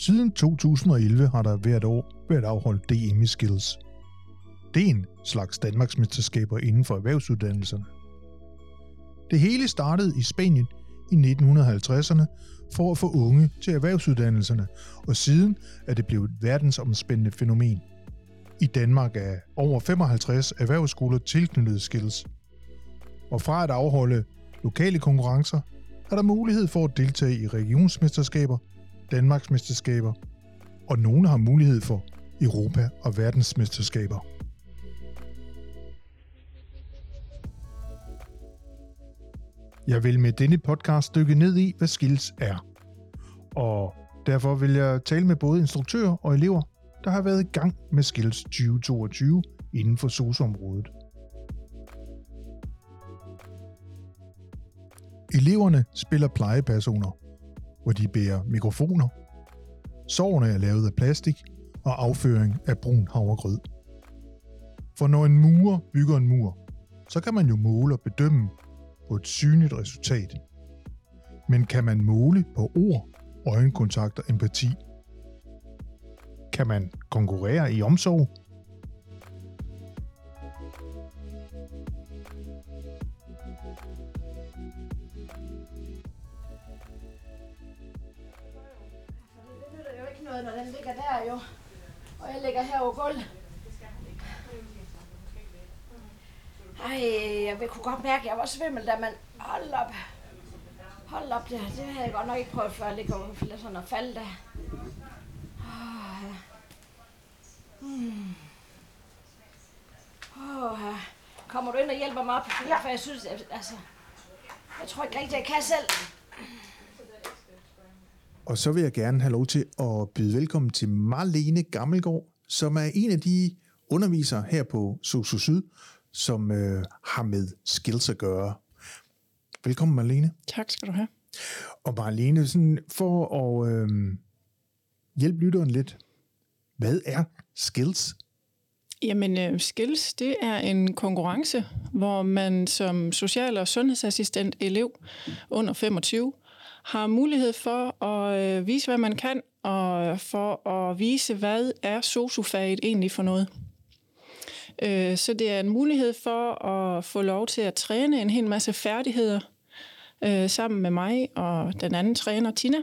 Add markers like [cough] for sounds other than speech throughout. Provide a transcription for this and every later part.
Siden 2011 har der hvert år været afholdt DM i Skills. Det er en slags Danmarksmesterskaber inden for erhvervsuddannelserne. Det hele startede i Spanien i 1950'erne for at få unge til erhvervsuddannelserne, og siden er det blevet et verdensomspændende fænomen. I Danmark er over 55 erhvervsskoler tilknyttet Skills. Og fra at afholde lokale konkurrencer, er der mulighed for at deltage i regionsmesterskaber, Danmarksmesterskaber, og nogle har mulighed for Europa- og verdensmesterskaber. Jeg vil med denne podcast dykke ned i, hvad skills er. Og derfor vil jeg tale med både instruktører og elever, der har været i gang med Skills 2022 inden for SOS-området. Eleverne spiller plejepersoner, hvor de bærer mikrofoner. Sårene er lavet af plastik og afføring af brun havregrød. For når en murer bygger en mur, så kan man jo måle og bedømme på et synligt resultat. Men kan man måle på ord, øjenkontakt og empati? Kan man konkurrere i omsorg? Og jeg ligger her over gulvet. Ej, jeg kunne godt mærke, at jeg var svimmel, da man... Hold op. Hold op, det, det havde jeg godt nok ikke prøvet før, at ligge over sådan og falde der. Åh, ja. Hmm. Åh, ja. Kommer du ind og hjælper mig op? Ja. For jeg synes, at, altså... Jeg tror ikke rigtig, jeg kan selv. Og så vil jeg gerne have lov til at byde velkommen til Marlene Gammelgaard, som er en af de undervisere her på Sosu Syd, som øh, har med skills at gøre. Velkommen, Marlene. Tak skal du have. Og Marlene, sådan for at øh, hjælpe lytteren lidt, hvad er skills? Jamen, øh, Skills, det er en konkurrence, hvor man som social- og sundhedsassistent elev under 25 har mulighed for at øh, vise, hvad man kan, og for at vise, hvad er sosufaget egentlig for noget. Øh, så det er en mulighed for at få lov til at træne en hel masse færdigheder øh, sammen med mig og den anden træner, Tina.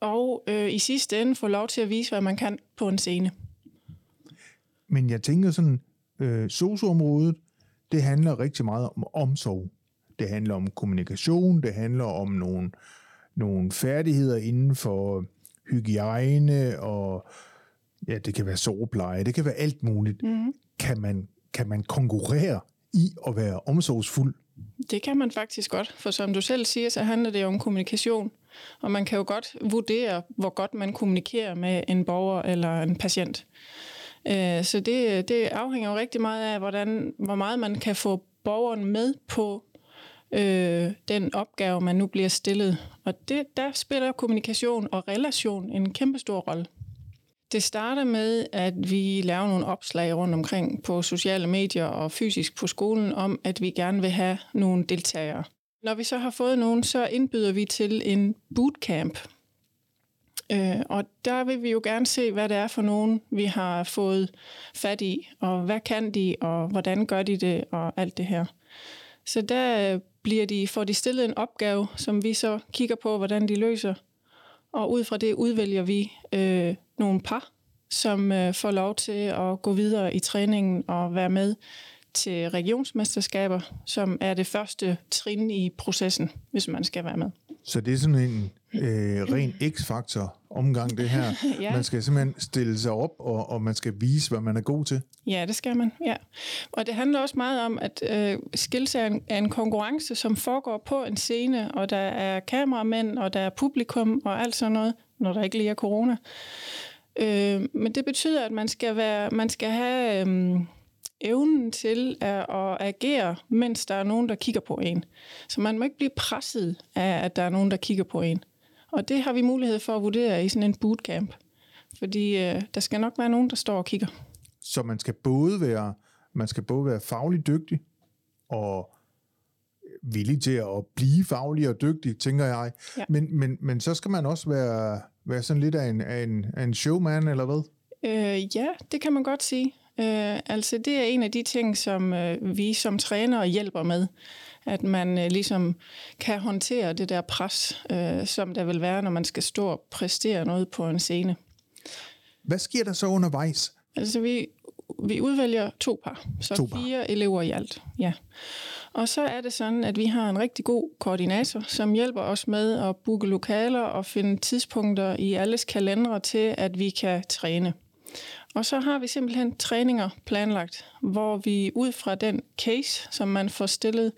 Og øh, i sidste ende få lov til at vise, hvad man kan på en scene. Men jeg tænker sådan, øh, socioområdet, det handler rigtig meget om omsorg. Det handler om kommunikation, det handler om nogle, nogle færdigheder inden for hygiejne, og ja, det kan være sovepleje, det kan være alt muligt. Mm. Kan, man, kan man konkurrere i at være omsorgsfuld? Det kan man faktisk godt, for som du selv siger, så handler det jo om kommunikation. Og man kan jo godt vurdere, hvor godt man kommunikerer med en borger eller en patient. Øh, Så det, det afhænger jo rigtig meget af, hvordan, hvor meget man kan få borgeren med på øh, den opgave, man nu bliver stillet. Og det, der spiller kommunikation og relation en kæmpe stor rolle. Det starter med, at vi laver nogle opslag rundt omkring på sociale medier og fysisk på skolen om, at vi gerne vil have nogle deltagere. Når vi så har fået nogen, så indbyder vi til en bootcamp. Øh, og der vil vi jo gerne se, hvad det er for nogen, vi har fået fat i, og hvad kan de, og hvordan gør de det, og alt det her. Så der bliver de, får de stillet en opgave, som vi så kigger på, hvordan de løser. Og ud fra det udvælger vi øh, nogle par, som øh, får lov til at gå videre i træningen og være med til regionsmesterskaber, som er det første trin i processen, hvis man skal være med. Så det er sådan en øh, ren x-faktor omgang, det her. [laughs] Ja. Man skal simpelthen stille sig op, og, og man skal vise, hvad man er god til. Ja, det skal man, ja. Og det handler også meget om, at øh, skills er en, er en konkurrence, som foregår på en scene, og der er kameramænd, og der er publikum, og alt sådan noget, når der ikke lige er corona. Øh, men det betyder, at man skal, være, man skal have øh, evnen til at, at agere, mens der er nogen, der kigger på en. Så man må ikke blive presset af, at der er nogen, der kigger på en. Og det har vi mulighed for at vurdere i sådan en bootcamp. Fordi øh, der skal nok være nogen, der står og kigger. Så man skal både være, man skal både være fagligt dygtig, og villig til at blive faglig og dygtig, tænker jeg. Ja. Men, men, men så skal man også være, være sådan lidt af en, af en, af en showman, eller hvad? Øh, ja, det kan man godt sige. Øh, altså det er en af de ting, som øh, vi som trænere hjælper med. At man øh, ligesom kan håndtere det der pres, øh, som der vil være, når man skal stå og præstere noget på en scene. Hvad sker der så undervejs? Altså vi, vi udvælger to par, så To par. fire elever i alt. Ja. Og så er det sådan, at vi har en rigtig god koordinator, som hjælper os med at booke lokaler og finde tidspunkter i alles kalendere til, at vi kan træne. Og så har vi simpelthen træninger planlagt, hvor vi ud fra den case, som man får stillet,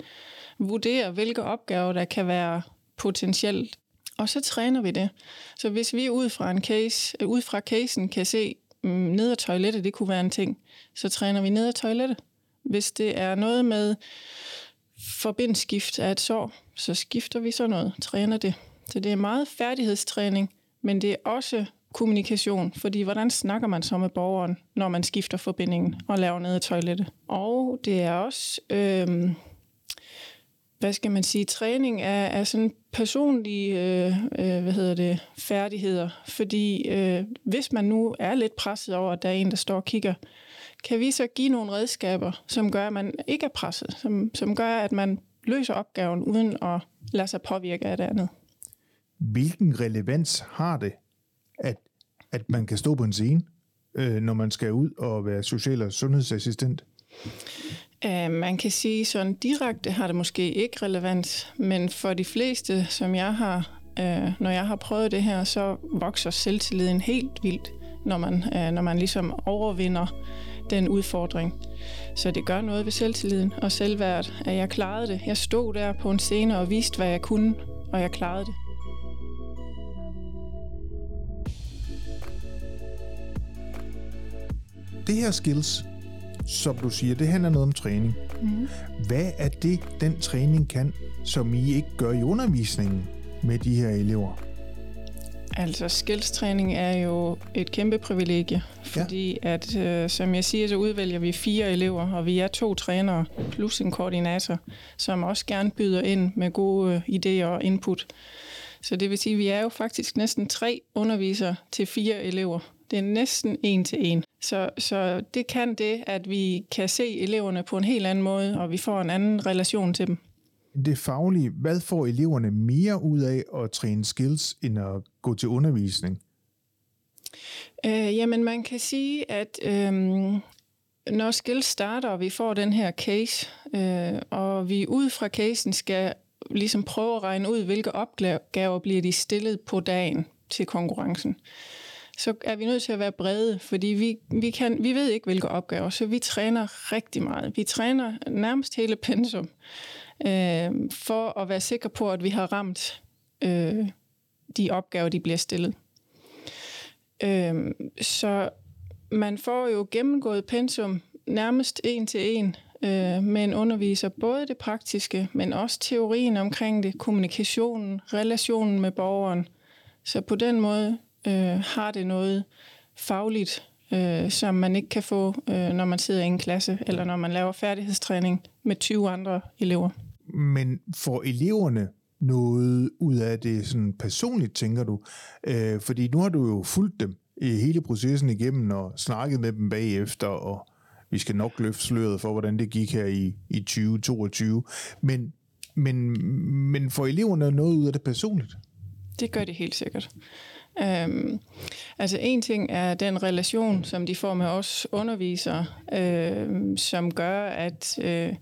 vurderer, hvilke opgaver, der kan være potentielt. Og så træner vi det. Så hvis vi ud fra, en case, øh, ud fra casen kan se, mm, ned ad toilettet, det kunne være en ting, så træner vi ned ad toilettet. Hvis det er noget med forbindskift af et sår, så skifter vi så noget, træner det. Så det er meget færdighedstræning, men det er også kommunikation, fordi hvordan snakker man så med borgeren, når man skifter forbindingen og laver ned i toilettet. Og det er også, øh, hvad skal man sige, træning af, af sådan personlige øh, øh, hvad hedder det, færdigheder. Fordi øh, hvis man nu er lidt presset over, at der er en, der står og kigger, kan vi så give nogle redskaber, som gør, at man ikke er presset, som, som gør, at man løser opgaven uden at lade sig påvirke af det andet. Hvilken relevans har det, at man kan stå på en scene, øh, når man skal ud og være social- og sundhedsassistent? Uh, man kan sige, sådan direkte har det måske ikke relevans, men for de fleste, som jeg har, uh, når jeg har prøvet det her, så vokser selvtilliden helt vildt, når man, uh, når man ligesom overvinder den udfordring. Så det gør noget ved selvtilliden og selvværd, at jeg klarede det. Jeg stod der på en scene og viste, hvad jeg kunne, og jeg klarede det. Det her skills, som du siger, det handler noget om træning. Mm. Hvad er det, den træning kan, som I ikke gør i undervisningen med de her elever? Altså, skillstræning er jo et kæmpe privilegie, fordi ja. at, øh, som jeg siger, så udvælger vi fire elever, og vi er to trænere plus en koordinator, som også gerne byder ind med gode øh, idéer og input. Så det vil sige, at vi er jo faktisk næsten tre undervisere til fire elever. Det er næsten en til en. Så, så det kan det, at vi kan se eleverne på en helt anden måde, og vi får en anden relation til dem. Det faglige, hvad får eleverne mere ud af at træne skills, end at gå til undervisning? Øh, jamen, man kan sige, at øh, når skills starter, og vi får den her case, øh, og vi ud fra casen skal ligesom prøve at regne ud, hvilke opgaver bliver de stillet på dagen til konkurrencen, så er vi nødt til at være brede, fordi vi, vi, kan, vi ved ikke, hvilke opgaver, så vi træner rigtig meget. Vi træner nærmest hele pensum, øh, for at være sikre på, at vi har ramt øh, de opgaver, de bliver stillet. Øh, så man får jo gennemgået pensum nærmest en til en øh, med en underviser, både det praktiske, men også teorien omkring det, kommunikationen, relationen med borgeren. Så på den måde øh, har det noget fagligt, øh, som man ikke kan få, øh, når man sidder i en klasse, eller når man laver færdighedstræning med 20 andre elever. Men får eleverne noget ud af det sådan personligt, tænker du? Øh, fordi nu har du jo fulgt dem i hele processen igennem og snakket med dem bagefter, og vi skal nok løfte sløret for, hvordan det gik her i, i 2022. Men, men, men får eleverne noget ud af det personligt? Det gør de helt sikkert. Øhm, altså en ting er den relation, som de får med os undervisere, øh, som gør, at øh,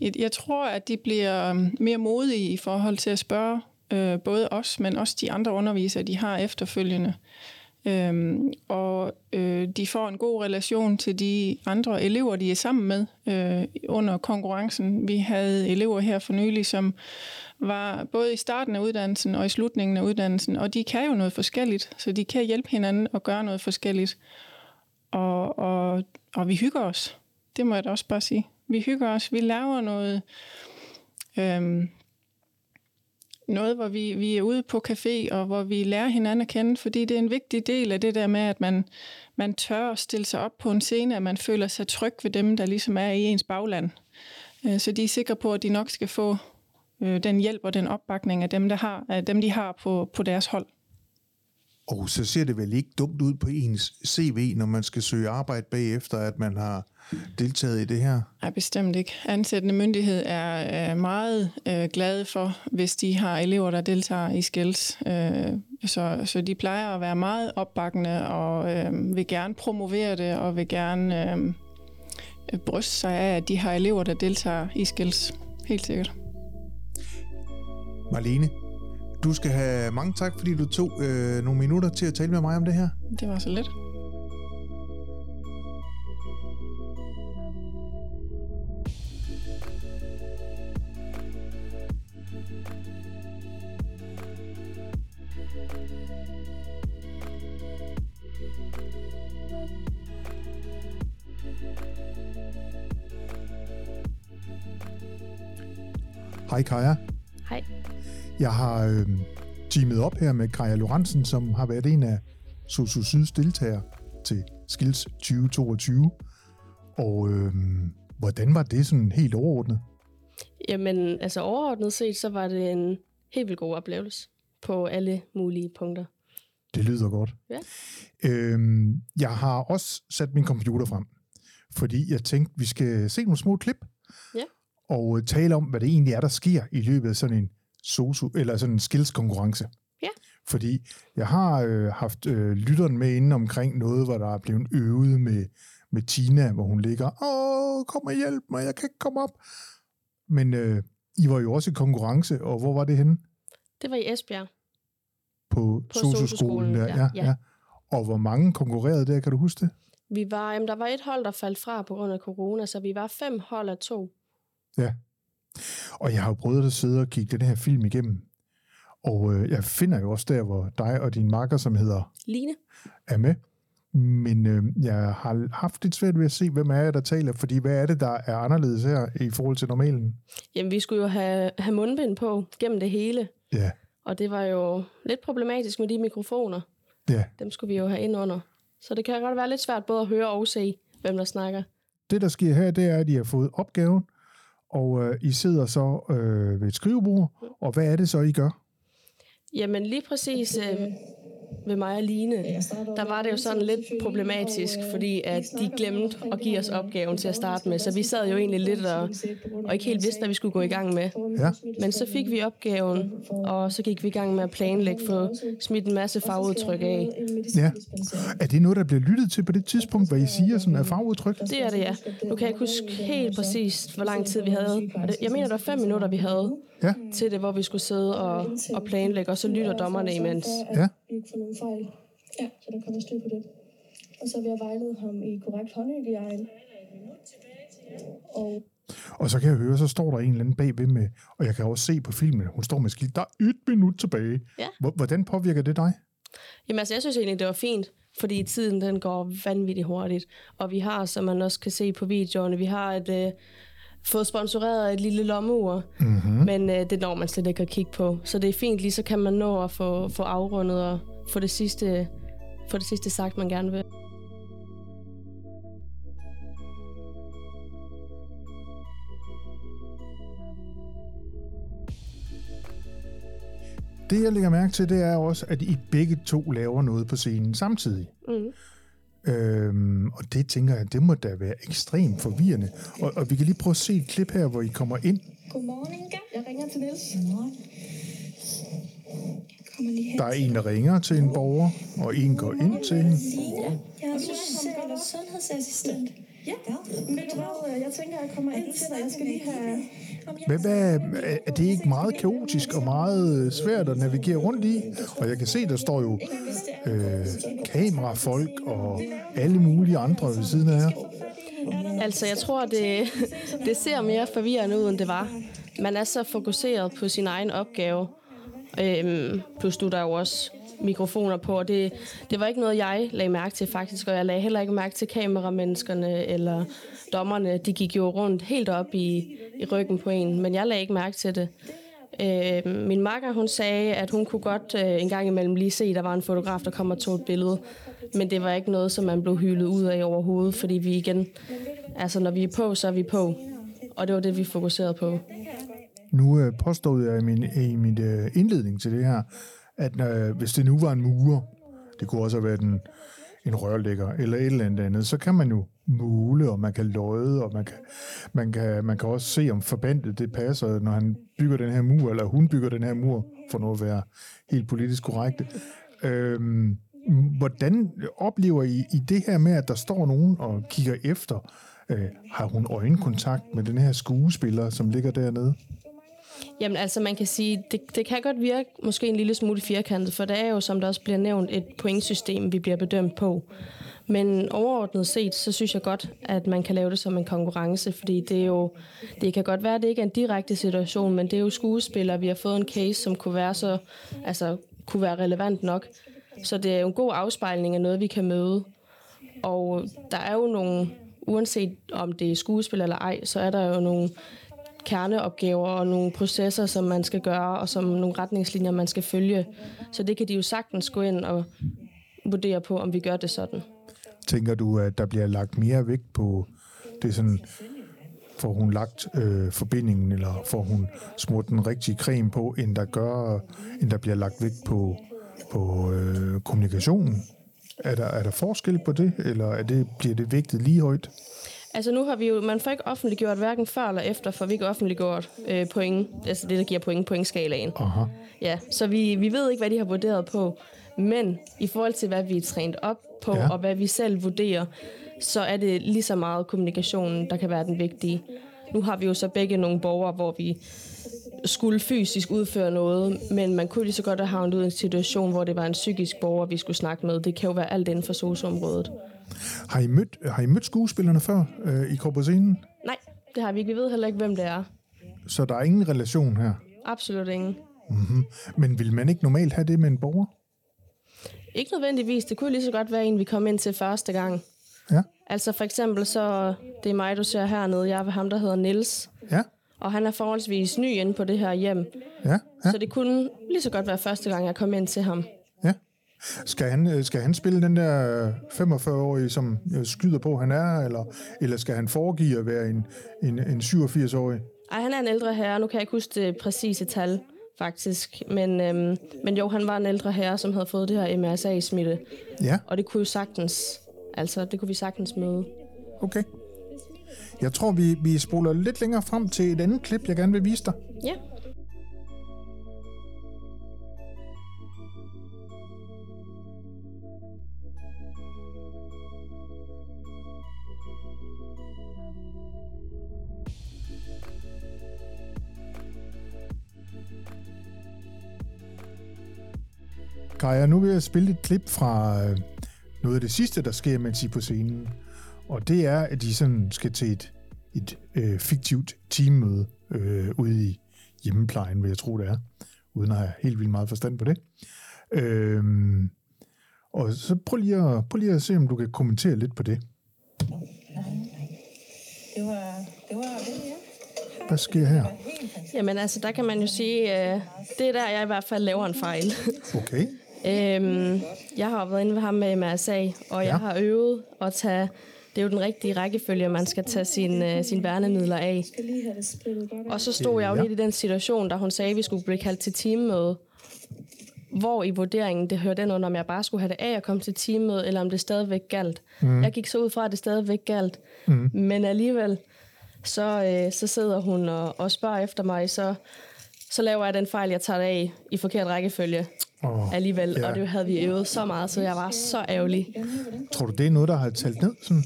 jeg, jeg tror, at de bliver mere modige i forhold til at spørge øh, både os, men også de andre undervisere, de har efterfølgende. Øhm, og øh, de får en god relation til de andre elever, de er sammen med øh, under konkurrencen. Vi havde elever her for nylig, som var både i starten af uddannelsen og i slutningen af uddannelsen, og de kan jo noget forskelligt, så de kan hjælpe hinanden og gøre noget forskelligt. Og, og, og vi hygger os. Det må jeg da også bare sige. Vi hygger os. Vi laver noget, øhm, noget hvor vi, vi er ude på café, og hvor vi lærer hinanden at kende, fordi det er en vigtig del af det der med, at man, man tør at stille sig op på en scene, at man føler sig tryg ved dem, der ligesom er i ens bagland. Øh, så de er sikre på, at de nok skal få øh, den hjælp og den opbakning af dem, der har, af dem de har på, på deres hold. Og så ser det vel ikke dumt ud på ens CV, når man skal søge arbejde bagefter, at man har deltaget i det her? Nej, bestemt ikke. Ansættende myndighed er, er meget øh, glade for, hvis de har elever, der deltager i skills. Øh, så, så de plejer at være meget opbakkende og øh, vil gerne promovere det og vil gerne øh, bryste sig af, at de har elever, der deltager i skills. Helt sikkert. Marlene, du skal have mange tak, fordi du tog øh, nogle minutter til at tale med mig om det her. Det var så lidt. Hej Kaja. Jeg har øh, teamet op her med Kaja Lorentzen, som har været en af Sosu Syds deltagere til Skills 2022. Og øh, hvordan var det sådan helt overordnet? Jamen, altså overordnet set, så var det en helt vildt god oplevelse på alle mulige punkter. Det lyder godt. Ja. Øhm, jeg har også sat min computer frem, fordi jeg tænkte, vi skal se nogle små klip. Ja. Og øh, tale om, hvad det egentlig er, der sker i løbet af sådan en sosu, eller sådan en skills-konkurrence. Ja. Fordi jeg har øh, haft øh, lytteren med inde omkring noget, hvor der er blevet øvet med, med Tina, hvor hun ligger, åh, kom og hjælp mig, jeg kan ikke komme op. Men øh, I var jo også i konkurrence, og hvor var det henne? Det var i Esbjerg. På, På sosu-skolen sosu-skolen, der, ja, ja, ja. ja. Og hvor mange konkurrerede der, kan du huske det? Vi var, jamen, der var et hold, der faldt fra på grund af corona, så vi var fem hold af to. Ja. Og jeg har jo prøvet at sidde og kigge den her film igennem. Og øh, jeg finder jo også der, hvor dig og din makker, som hedder, Line? er med. Men øh, jeg har haft lidt svært ved at se, hvem er jeg, der taler, fordi hvad er det, der er anderledes her i forhold til normalen? Jamen, vi skulle jo have, have mundbind på gennem det hele. Ja, Og det var jo lidt problematisk med de mikrofoner. ja. Dem skulle vi jo have ind under. Så det kan godt være lidt svært både at høre og se, hvem der snakker. Det, der sker her, det er, at de har fået opgaven, og øh, I sidder så øh, ved et skrivebord, og hvad er det så, I gør? Jamen lige præcis øh, ved mig og Line, der var det jo sådan lidt problematisk, fordi at de glemte at give os opgaven til at starte med. Så vi sad jo egentlig lidt og, og ikke helt vidste, hvad vi skulle gå i gang med. Ja, Men så fik vi opgaven, og så gik vi i gang med at planlægge for smidt en masse fagudtryk af. ja. Er det noget, der bliver lyttet til på det tidspunkt, hvad I siger, sådan er fagudtryk? Det er det, ja. Nu kan jeg ikke huske helt præcis, hvor lang tid vi havde. Jeg mener, det var fem minutter, vi havde Ja, til det, hvor vi skulle sidde og, og planlægge, og så lytter dommerne imens. ja. Nogen fejl. Ja. Så der kommer styr på det. Og så vil jeg vejlede ham i korrekt håndhygiejne. Og Og så kan jeg høre, så står der en eller anden bagved med, og jeg kan også se på filmen, hun står med skilt, der er et minut tilbage. Ja. Hvor- Hvordan påvirker det dig? Jamen altså, jeg synes egentlig, det var fint, fordi tiden den går vanvittigt hurtigt. Og vi har, som man også kan se på videoerne, vi har et, øh, fået sponsoreret et lille lommeur, mm-hmm. men øh, det når man slet ikke at kigge på. Så det er fint, lige så kan man nå at få, få afrundet og få det, sidste, få det sidste sagt, man gerne vil. Det, jeg lægger mærke til, det er også, at I begge to laver noget på scenen samtidig. Mm. Øhm, og det tænker jeg, det må da være ekstremt forvirrende. Og, og vi kan lige prøve at se et klip her, hvor I kommer ind. godmorgen, Inga. Jeg ringer til Niels. Godmorgen. Jeg kommer lige hen. Der er en, der ringer til en borger, og en går ind til hende. Jeg er sundhedsassistent. Ja. Men ved du hvad, jeg tænker, jeg kommer ind til dig. Jeg skal lige have... Hvad, er- er det ikke meget kaotisk og meget øh, svært at navigere rundt i? Og jeg kan se, der står jo øh, kamerafolk og alle mulige andre ved siden af jer. Altså, jeg tror, det, det ser mere forvirrende ud, end det var. Man er så fokuseret på sin egen opgave. Øhm, plus du der er jo også mikrofoner på, og det, det var ikke noget, jeg lagde mærke til faktisk, og jeg lagde heller ikke mærke til kameramenneskerne eller dommerne. De gik jo rundt helt op i, i ryggen på en, men jeg lagde ikke mærke til det. Øh, min makker, hun sagde, at hun kunne godt øh, en gang imellem lige se, at der var en fotograf, der kom og tog et billede. Men det var ikke noget, som man blev hyldet ud af overhovedet, fordi vi igen, altså når vi er på, så er vi på. og det var det, vi fokuserede på. Nu øh, påstod jeg i min, i min øh, indledning til det her, at øh, hvis det nu var en murer, det kunne også have været en, en rørlægger eller et eller andet andet, så kan man jo mule, og man kan løje, og man kan, man kan, man kan også se, om forbandet det passer, når han bygger den her mur, eller hun bygger den her mur, for nu at være helt politisk korrekt. Øhm, hvordan oplever I, I det her med, at der står nogen og kigger efter? Øh, har hun øjenkontakt med den her skuespiller, som ligger dernede? Jamen altså, man kan sige, det, det kan godt virke måske en lille smule firkantet, for det er jo, som der også bliver nævnt, et pointsystem, vi bliver bedømt på. Men overordnet set, så synes jeg godt, at man kan lave det som en konkurrence, fordi det er jo, det kan godt være, at det ikke er en direkte situation, men det er jo skuespillere, vi har fået en case, som kunne være så, altså, kunne være relevant nok. Så det er jo en god afspejling af noget, vi kan møde. Og der er jo nogle, uanset om det er skuespil eller ej, så er der jo nogle kerneopgaver og nogle processer, som man skal gøre, og som nogle retningslinjer, man skal følge. Så det kan de jo sagtens gå ind og vurdere på, om vi gør det sådan. Tænker du, at der bliver lagt mere vægt på det sådan, får hun lagt øh, forbindingen, eller får hun smurt den rigtige creme på, end der, gør, end der bliver lagt vægt på, på øh, kommunikationen? Er der, er der forskel på det, eller er det, bliver det vægtet lige højt? Altså nu har vi jo, man får ikke offentliggjort hverken før eller efter, for vi ikke offentliggjort øh, point, altså det, der giver point, pointskalaen. Aha. Ja, så vi, vi ved ikke, hvad de har vurderet på, men i forhold til, hvad vi er trænet op på, Ja. og hvad vi selv vurderer, så er det lige så meget kommunikationen, der kan være den vigtige. Nu har vi jo så begge nogle borgere, hvor vi skulle fysisk udføre noget, men man kunne lige så godt have havnet ud i en situation, hvor det var en psykisk borger, vi skulle snakke med. Det kan jo være alt inden for socioområdet. Har I mødt, har I mødt skuespillerne før øh, i korporationen? Nej, det har vi ikke. Vi ved heller ikke, hvem det er. Så der er ingen relation her. Absolut ingen. Mm-hmm. Men vil man ikke normalt have det med en borger? Ikke nødvendigvis. Det kunne lige så godt være en, vi kom ind til første gang. Ja. Altså for eksempel så, det er mig, du ser hernede. Jeg er ved ham, der hedder Nils Ja, Og han er forholdsvis ny inde på det her hjem. ja, ja. Så det kunne lige så godt være første gang, jeg kom ind til ham. Skal han, øh, skal han spille den der 45-årige, som øh, skyder på, han er, eller, eller skal han foregive at være en, en, en 87-årig? Ej, han er en ældre herre. Nu kan jeg ikke huske det præcise tal, faktisk. Men, øhm, men jo, han var en ældre herre, som havde fået det her MRSA-smitte. Ja, Og det kunne jo sagtens, altså det kunne vi sagtens møde. okay. Jeg tror, vi, vi spoler lidt længere frem til et andet klip, jeg gerne vil vise dig. Ja. Kaja, nu vil jeg spille et klip fra øh, noget af det sidste, der sker, mens I er på scenen. Og det er, at de sådan skal til et, et øh, fiktivt teammøde øh, ude i hjemmeplejen, vil jeg tro, det er. Uden at have helt vildt meget forstand på det. Øhm, og så prøv lige, at, prøv lige at se, om du kan kommentere lidt på det. Det var, det var det, ja. Hvad sker her? Jamen altså, der kan man jo sige, øh, det er der, jeg i hvert fald laver en fejl. Okay. Øhm, jeg har været inde ved ham med MRSA, og jeg Ja. har øvet at tage... Det er jo den rigtige rækkefølge, man skal tage sine øh, sin værnemidler af. Og så stod jeg jo lidt i den situation, da hun sagde, at vi skulle blive kaldt til teammøde. Hvor i vurderingen det hørte den under, om jeg bare skulle have det af og komme til teammøde, eller om det stadigvæk galt. Mm. Jeg gik så ud fra, at det stadigvæk galt. Mm. Men alligevel, så, øh, så sidder hun og, og spørger efter mig, så, så laver jeg den fejl, jeg tager det af i forkert rækkefølge Og alligevel. Ja. Og det havde vi øvet så meget, så jeg var så ærgerlig. tror du, det er noget, der har talt ned? Sådan?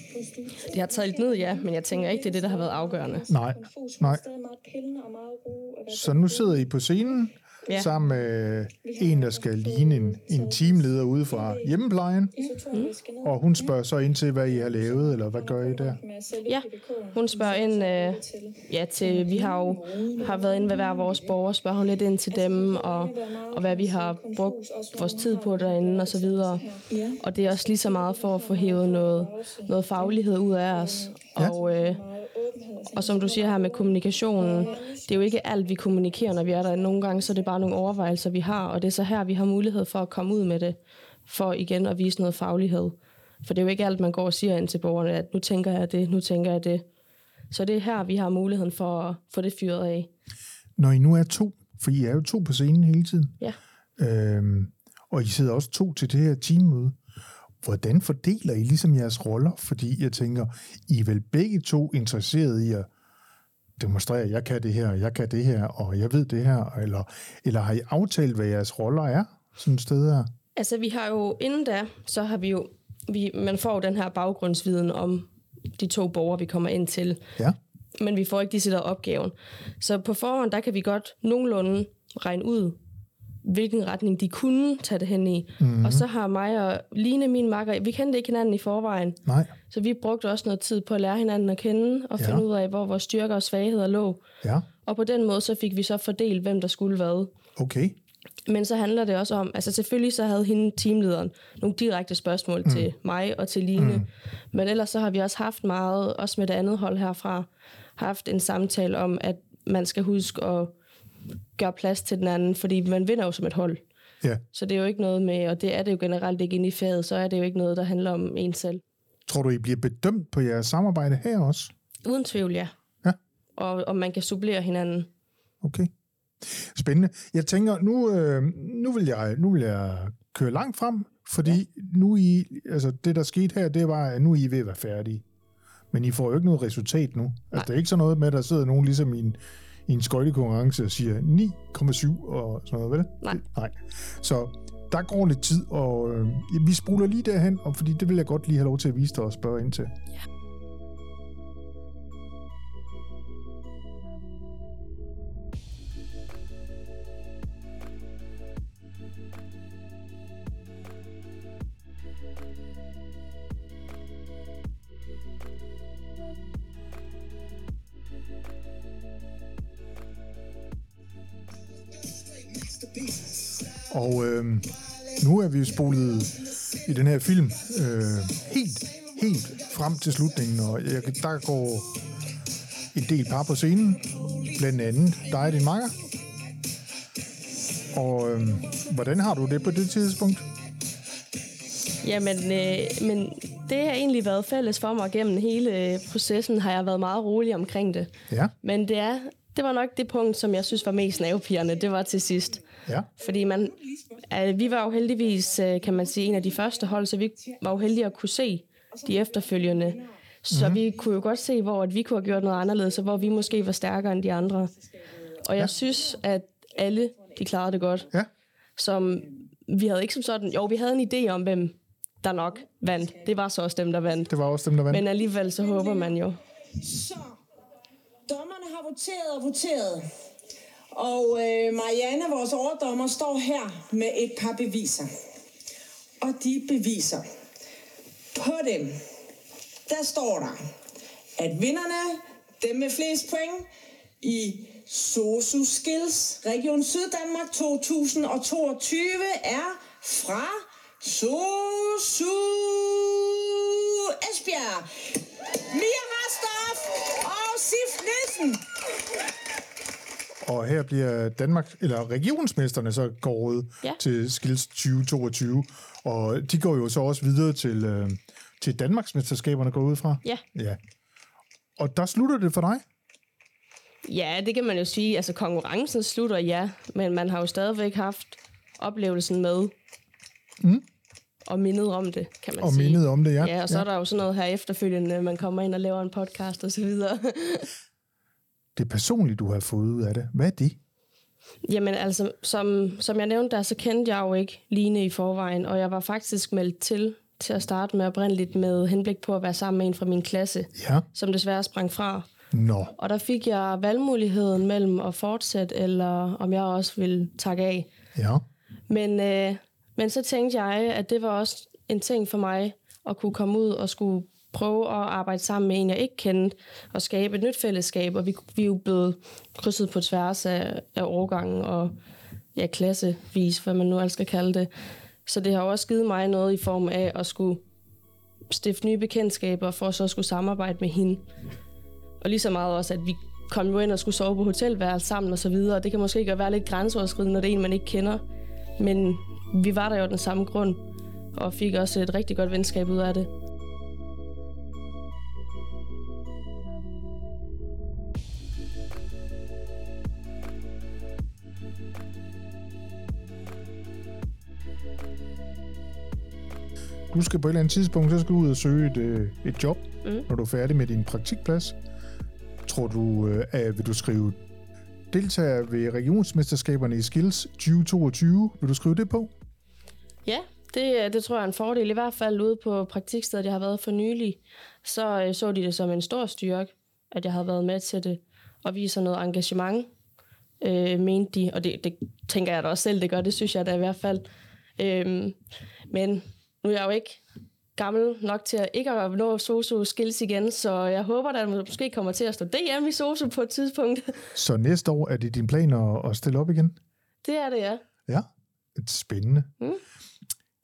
Det har lidt ned, ja, men jeg tænker ikke, det er det, der har været afgørende. Nej, nej. Så nu sidder I på scenen ja. Sammen med en, der skal ligne en, en teamleder ude fra hjemmeplejen. ned Og hun spørger så ind til, hvad I har lavet, eller hvad gør I der? Ja, hun spørger ind, øh, ja, til, vi har jo har været inde ved hver vores borger, spørger hun lidt ind til dem, og, og hvad vi har brugt vores tid på derinde, og så videre. Og det er også lige så meget for at få hævet noget, noget faglighed ud af os. Ja. Og, øh, og som du siger her med kommunikationen, det er jo ikke alt, vi kommunikerer, når vi er der. Nogle gange så er det bare nogle overvejelser, vi har, og det er så her, vi har mulighed for at komme ud med det, for igen at vise noget faglighed. For det er jo ikke alt, man går og siger ind til borgerne, at nu tænker jeg det, nu tænker jeg det. Så det er her, vi har muligheden for at få det fyret af. Når I nu er to, for I er jo to på scenen hele tiden, Ja. øhm, og I sidder også to til det her teammøde, hvordan fordeler I ligesom jeres roller? Fordi jeg tænker, I er vel begge to interesserede i at demonstrere, at jeg kan det her, jeg kan det her, og jeg ved det her, eller, eller har I aftalt, hvad jeres roller er sådan et sted her? Altså, vi har jo, inden da, så har vi jo, vi, man får den her baggrundsviden om de to borgere, vi kommer ind til. Ja, men vi får ikke decideret opgaven. Så på forhånd, der kan vi godt nogenlunde regne ud, hvilken retning de kunne tage det hen i. Mm-hmm. Og så har mig og Line, min makker, vi kendte ikke hinanden i forvejen, nej, så vi brugte også noget tid på at lære hinanden at kende, og Ja. finde ud af, hvor vores styrker og svagheder lå. ja, Og på den måde, så fik vi så fordelt, hvem der skulle hvad. okay, Men så handler det også om, altså selvfølgelig så havde hende teamlederen nogle direkte spørgsmål mm. til mig og til Line. Mm. Men ellers så har vi også haft meget, også med det andet hold herfra, haft en samtale om, at man skal huske at gøre plads til den anden, fordi man vinder jo som et hold. ja. Så det er jo ikke noget med, og det er det jo generelt ikke inde i faget, så er det jo ikke noget, der handler om en selv. Tror du, I bliver bedømt på jeres samarbejde her også? Uden tvivl, ja. Ja. Og, og man kan supplere hinanden. Okay. Spændende. Jeg tænker, nu, øh, nu, vil jeg, nu vil jeg køre langt frem, fordi ja. nu I, altså det der skete her, det var, at nu er I ved at være færdige. Men I får jo ikke noget resultat nu. Altså det er ikke sådan noget med, at der sidder nogen ligesom i en, i en skøjtekonkurrence og siger 9,7 og sådan noget, vel? Nej. Det- Nej. Så der går lidt tid, og øh, vi spoler lige derhen, og fordi det vil jeg godt lige have lov til at vise dig og spørge ind til. Og er vi spolet i den her film øh, helt, helt frem til slutningen, og jeg, der går en del par på scenen, blandt andet dig og din makker. Og øh, hvordan har du det på det tidspunkt? Jamen, øh, men det har egentlig været fælles for mig gennem hele processen, har jeg været meget rolig omkring det. Ja, Men det, er, det var nok det punkt, som jeg synes var mest nervepirrende, det var til sidst. ja, Fordi man, øh, vi var jo heldigvis, øh, kan man sige, en af de første hold, så vi var jo heldige at kunne se de efterfølgende. Så mm-hmm. vi kunne jo godt se, hvor at vi kunne have gjort noget anderledes, og hvor vi måske var stærkere end de andre. Og jeg ja. synes, at alle de klarede det godt. ja, Som vi havde ikke som sådan, jo, vi havde en idé om, hvem der nok vandt. Det var så også dem, der vandt. det var også dem, der vandt. Men alligevel så håber man jo. Dommerne har voteret og voteret. Og øh, Marianne, vores overdommer, står her med et par beviser. Og de beviser. På dem, der står der, at vinderne, dem med flest point, i SOSU Skills Region Syddanmark 2022 er fra SOSU Esbjerg. Sif Nielsen. Og her bliver Danmark, eller regionsmesterne så kåret Ja. til Skills 2022. Og de går jo så også videre til, øh, til Danmarksmesterskaberne går ud fra. Ja. ja. Og der slutter det for dig? Ja, det kan man jo sige. Altså, konkurrencen slutter, ja. Men man har jo stadigvæk haft oplevelsen med. Mm. Og mindet om det, kan man Og sige. mindet om det, ja. Ja, og så ja. er der jo sådan noget her efterfølgende, man kommer ind og laver en podcast og så videre. [laughs] Det personlige, du har fået ud af det. Hvad er det? Jamen altså, som, som jeg nævnte der, så kendte jeg jo ikke Line i forvejen, og jeg var faktisk meldt til til at starte med oprindeligt med henblik på at være sammen med en fra min klasse, Ja. som desværre sprang fra. Nå. Og der fik jeg valgmuligheden mellem at fortsætte, eller om jeg også ville takke af. Ja. Men, øh, men så tænkte jeg, at det var også en ting for mig at kunne komme ud og skulle prøve at arbejde sammen med en, jeg ikke kendte, og skabe et nyt fællesskab. Og vi, vi er jo blevet krydset på tværs af, af årgangen og ja, klassevis, hvad man nu altså skal kalde det. Så det har også givet mig noget i form af at skulle stifte nye bekendtskaber, for så at skulle samarbejde med hende. Og lige så meget også, at vi kom jo ind og skulle sove på hotelværelse sammen og så videre. Det kan måske godt være lidt grænseoverskridende, når det er en, man ikke kender. Men vi var der jo af den samme grund, og fik også et rigtig godt venskab ud af det. Du skal på et eller andet tidspunkt, så skal du ud og søge et, øh, et job, mm. når du er færdig med din praktikplads. Tror du, øh, at vil du skrive deltager ved regionsmesterskaberne i Skills 2022? Vil du skrive det på? Ja, det, øh, det tror jeg er en fordel. I hvert fald ude på praktikstedet, jeg har været for nylig, så øh, så de det som en stor styrke, at jeg havde været med til det, og viser noget engagement, øh, mente de. Og det, det tænker jeg da også selv, det gør. Det synes jeg da i hvert fald. Øhm, men nu er jeg jo ikke gammel nok til at ikke at nå sosu skills igen, så jeg håber, at der måske kommer til at stå DM i sosu på et tidspunkt. [laughs] Så næste år er det din plan at, at stille op igen? det er det, ja. Ja, spændende. Mm.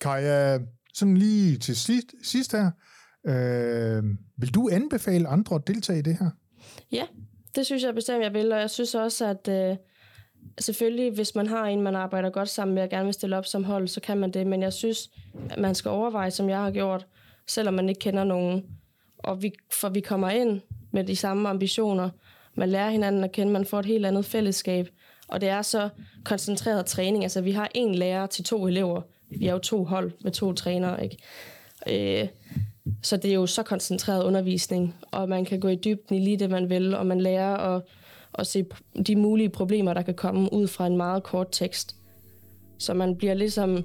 Kaja, sådan lige til sidst, sidst her, øh, vil du anbefale andre at deltage i det her? Ja, det synes jeg bestemt, jeg vil, og jeg synes også, at øh, selvfølgelig, hvis man har en, man arbejder godt sammen med, og gerne vil stille op som hold, så kan man det, men jeg synes, at man skal overveje, som jeg har gjort, selvom man ikke kender nogen, og vi, for vi kommer ind med de samme ambitioner, man lærer hinanden at kende, man får et helt andet fællesskab, og det er så koncentreret træning, altså vi har en lærer til to elever, vi er jo to hold med to trænere, ikke? Øh, så det er jo så koncentreret undervisning, og man kan gå i dybden i lige det, man vil, og man lærer at, at se de mulige problemer, der kan komme ud fra en meget kort tekst. Så man bliver ligesom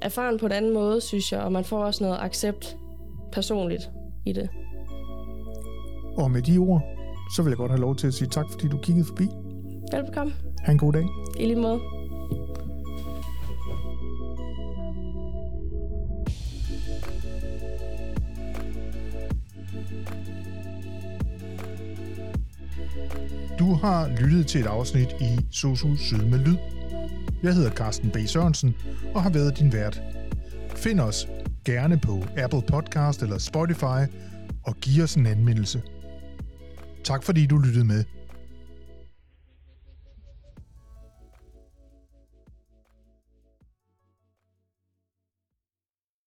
erfaren på en anden måde, synes jeg, og man får også noget accept personligt i det. Og med de ord, så vil jeg godt have lov til at sige tak, fordi du kiggede forbi. Velbekomme. Ha' en god dag. I lige måde. Du har lyttet til et afsnit i Sosu Syd med Lyd. Jeg hedder Carsten B. Sørensen og har været din vært. Find os gerne på Apple Podcast eller Spotify og giv os en anmeldelse. Tak fordi du lyttede med.